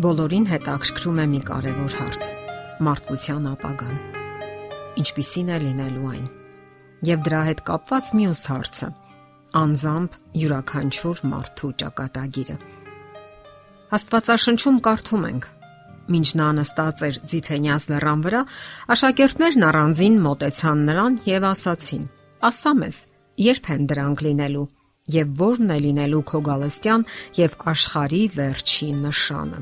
Բոլորին հետաքրքրում է մի կարևոր հարց՝ մարդկության ապագան։ Ինչպիսին է լինելու այն։ Եվ դրա հետ կապված մյուս հարցը՝ անձամբ յուրաքանչյուր մարդու ճակատագիրը։ Աստվածաշնչում կարդում ենք. Մինչ նա նստած էր Ձիթենյաց լեռան վրա, աշակերտներն առանձին մտեցան նրան եւ ասացին. Ասա մեզ, երբ են դրանք լինելու եւ ո՞րն է լինելու քո գալստյան եւ աշխարի վերջին նշանը։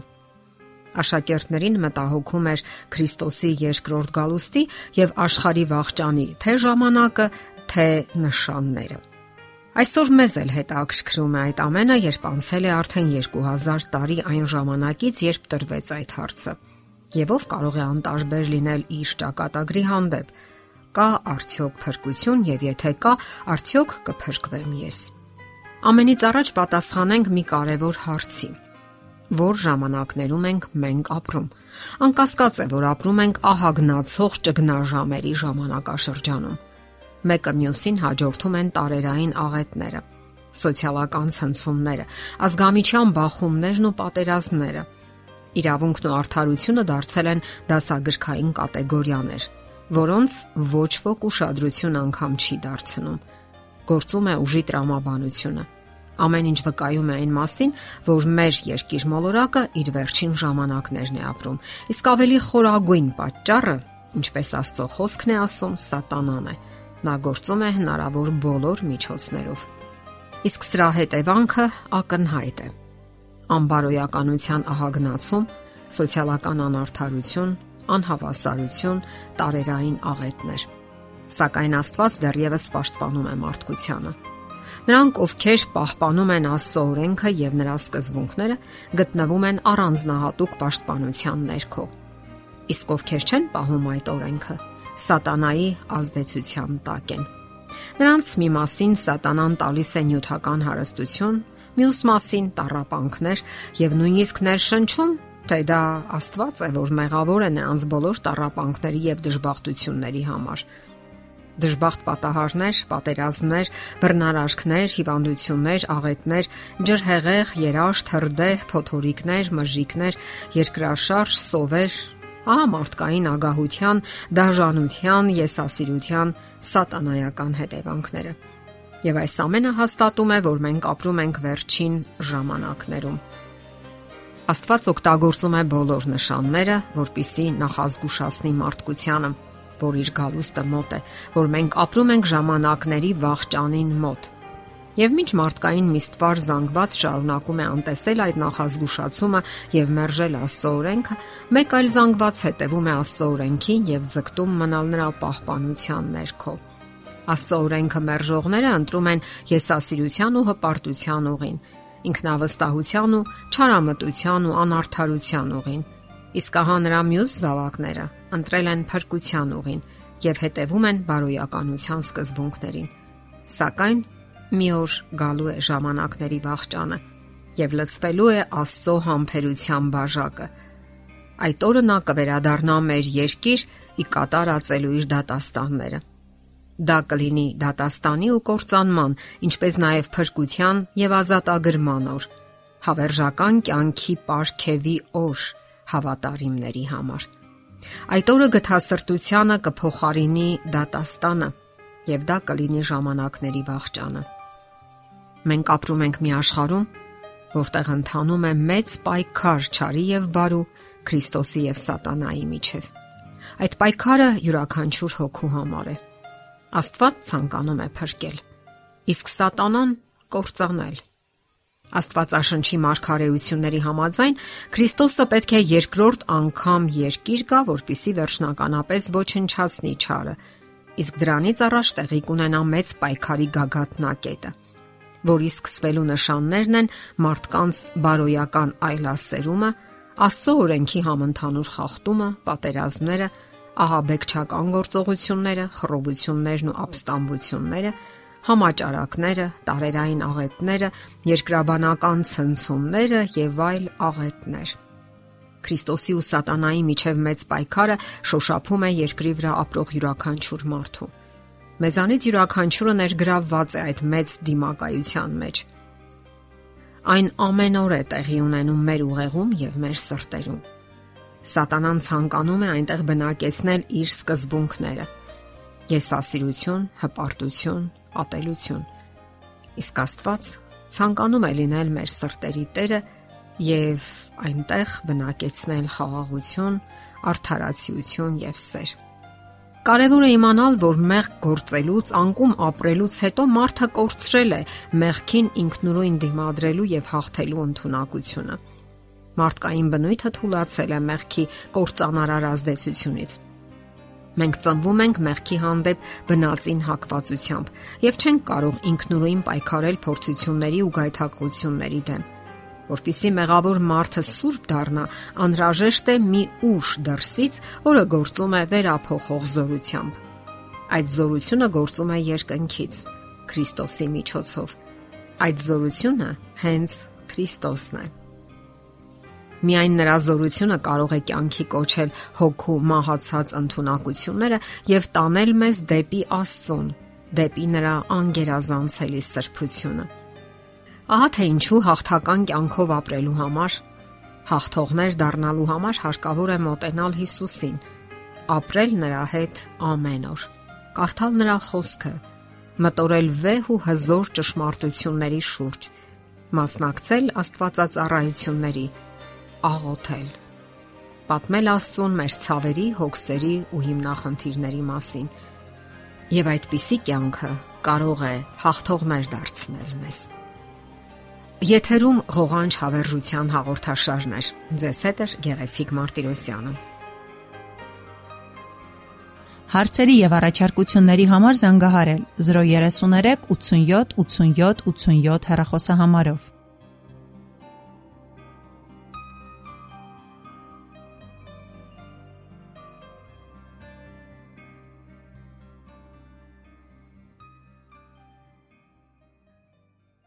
Աշակերտներին մտահոգում էր Քրիստոսի երկրորդ գալուստի եւ աշխարի վաղճանի թե ժամանակը, թե նշանները։ Այսօր մեզ էլ հետաքրքրում է այդ ամենը, երբ անցել է արդեն 2000 տարի այն ժամանակից, երբ տրվեց այդ հարցը։ Եվ ով կարող է անտարբեր լինել իր ճակատագրի հանդեպ։ Կա արդյոք փրկություն եւ եթե կա, արդյոք կփրկվեմ ես։ Ամենից առաջ պատասխանենք մի կարևոր հարցի որ ժամանակներում ենք մենք ապրում։ Անկասկած է, որ ապրում ենք ահագնացող ճգնաժամերի ժամանակաշրջանում։ Մեկը մյուսին հաջորդում են տարերային աղետները, սոցիալական ցնցումները, ազգամիչյան բախումներն ու պատերազմները։ Իրավունքն ու արդարությունը դարձել են դասագրքային կատեգորիաներ, որոնց ոչ ոք ուշադրություն անգամ չի դարձնում։ Գործում է ուժի տրամաբանությունը Ամեն ինչ վկայում է այն մասին, որ մեր երկիր մոլորակը իր վերջին ժամանակներն է ապրում։ Իսկ ավելի խորագույն պատճառը, ինչպես Աստծո խոսքն է ասում, սատանան է։ Նա գործում է հնարավոր բոլոր միջոցներով։ Իսկ սրա հետևանքը ակնհայտ է։ Անբարոյականության ահագնացում, սոցիալական անարթարություն, անհավասարություն, տարերային աղետներ։ Սակայն Աստված դեռևս պաշտպանում է մարդկությանը Նրանք, ովքեր պահպանում են Աստծո օրենքը եւ նրա սկզբունքները, գտնվում են առանձնահատուկ պաշտպանության ներքո։ Իսկ ովքեր չեն պահում այդ օրենքը, սատանայի ազդեցության տակ են։ Նրանց մի մասին սատանան տալիս է նյութական հարստություն, մյուս մասին տառապանքներ եւ նույնիսկ ներշնչում, թե դա Աստված է, որ մեղավոր է նրանց բոլոր տառապանքների եւ դժբախտությունների համար դժբախտ պատահարներ, պատերազմներ, բռնարարքներ, հիվանդություններ, աղետներ, ջրհեղեղ, երաշտ, հրդեհ, փոթորիկներ, մժիկներ, երկրաշարժ, սովեր, ահա մարդկային ագահության, դաժանության, եսասիրության սատանայական հետևանքները։ Եվ այս ամենը հաստատում է, որ մենք ապրում ենք վերջին ժամանակներում։ Աստված օգտագործում է բոլոր նշանները, որpիսի նախազգուշացնի մարդկությանը որ իր գալուստը մոտ է, որ մենք ապրում ենք ժամանակների վաղճանին մոտ։ Եվ միջ մարդկային միստվար զանգված շարունակում է անտեսել այդ նախազգուշացումը եւ մերժել Աստծո օրենքը, մեկ այլ զանգված հետևում է Աստծո օրենքին եւ ձգտում մնալ նրա պահպանության ներքո։ Աստծո օրենքը մերժողները ընտրում են եսասիրության ու հպարտության ուղին, ինքնավստահության ու չարամտության ու անարթարության ուղին Իսկ ահա նրա մյուս զավակները ընտրել են փրկության ուղին եւ հետևում են բարոյականության սկզբունքներին։ Սակայն մի օր գալու է ժամանակների վաղճանը եւ լցվելու է Աստծո համբերության բաժակը։ Այդ օրը նա կվերադառնա մեր երկիր ի կատարածելու իր դատաստանները։ Դա կլինի դատաստանի ու կործանման, ինչպես նաև փրկության եւ ազատագրման օր։ Հավերժական կյանքի ապարքեվի օր հավատարիմների համար։ Այդ օրը գթասրտությանը կփոխարինի դատաստանը եւ դա կլինի ժամանակների վաղճանը։ Մենք ապրում ենք մի աշխարհում, որտեղ ընթանում է մեծ պայքար ճարի եւ բարու Քրիստոսի եւ Սատանայի միջև։ Այդ պայքարը յուրաքանչյուր հոգու համար է։ Աստված ցանկանում է փրկել, իսկ Սատանան կործանել։ Աստվածաշնչի մարգարեությունների համաձայն Քրիստոսը պետք է երկրորդ անգամ երկիր գա, որpիսի վերջնականապես ոչնչացնի ճարը, իսկ դրանից առաջ տեղի կունենա մեծ պայքարի գագաթնակետը, որի սկսվելու նշաններն են մարդկանց բարոյական այլասերումը, Աստծո օրենքի համընդհանուր խախտումը, պատերազմները, ահաբեկչական գործողությունները, խռովություններն ու ապստամբությունները, համաճարակները, տարերային աղետները, երկրաբանական ցնցումները եւ այլ աղետներ։ Քրիստոսի ու սատանայի միջև մեծ պայքարը շոշափում է երկրի վրա ապրող յուրաքանչյուր մարդու։ Մեզանից յուրաքանչյուրը ներգրավված է այդ մեծ դիմակայության մեջ։ այն ամեն օր է տեղի ունենում մեր ուղեղում եւ մեր սրտերում։ Սատանան ցանկանում է այնտեղ բնակեցնել իր սկզբունքները՝ եսասիրություն, հպարտություն, ատելություն։ Իսկ Աստված ցանկանում է լինել մեր սրտերի տերը եւ այնտեղ բնակեցնել խաղաղություն, արդարացիություն եւ սեր։ Կարևոր է իմանալ, որ մեղք գործելուց, անկում ապրելուց հետո մարդը կորցրել է մեղքին ինքնուրույն դիմադրելու եւ հաղթելու ընտունակությունը։ Մարդկային բնույթը թուլացել է մեղքի կործանարար ազդեցությունից Մենք ծնվում ենք մեղքի հանդեպ բնածին հակվածությամբ եւ չենք կարող ինքնուրույն պայքարել փորձությունների ու գայթակղությունների դեմ։ Որպիսի մեղավոր մարդը սուրբ դառնա, անհրաժեշտ է մի ուժ դրսից, որը գործում է վերափոխող զորությամբ։ Այդ զորությունը գործում է երկնքից, Քրիստոսի միջոցով։ Այդ զորությունը հենց Քրիստոսն է։ Միայն նրա զորությունը կարող է կյանքի կոչել հոգու մահացած ընտունակությունները եւ տանել մեզ դեպի Աստծուն, դեպի նրա անգերազանցելի սրբությունը։ Ահա թե ինչու հաղթական կյանքով ապրելու համար, հաղթողներ դառնալու համար հարկավոր է մոտենալ Հիսուսին, ապրել նրա հետ ամեն օր, կարդալ նրա խոսքը, մտորել վեհ ու հզոր ճշմարտությունների շուրջ, մասնակցել Աստվածածառայությունների աղոթել։ Պատմել Աստծուն մեր ցավերի, հոգսերի ու հիմնախնդիրների մասին։ Եվ այդպիսի կյանքը կարող է հաղթողներ դարձնել մեզ։ Եթերում ղողանջ հավերժության հաղորդաշարն է։ Ձեզ հետ է Գեղեցիկ Մարտիրոսյանը։ Հարցերի եւ առաջարկությունների համար զանգահարել 033 87 87 87 հեռախոսահամարով։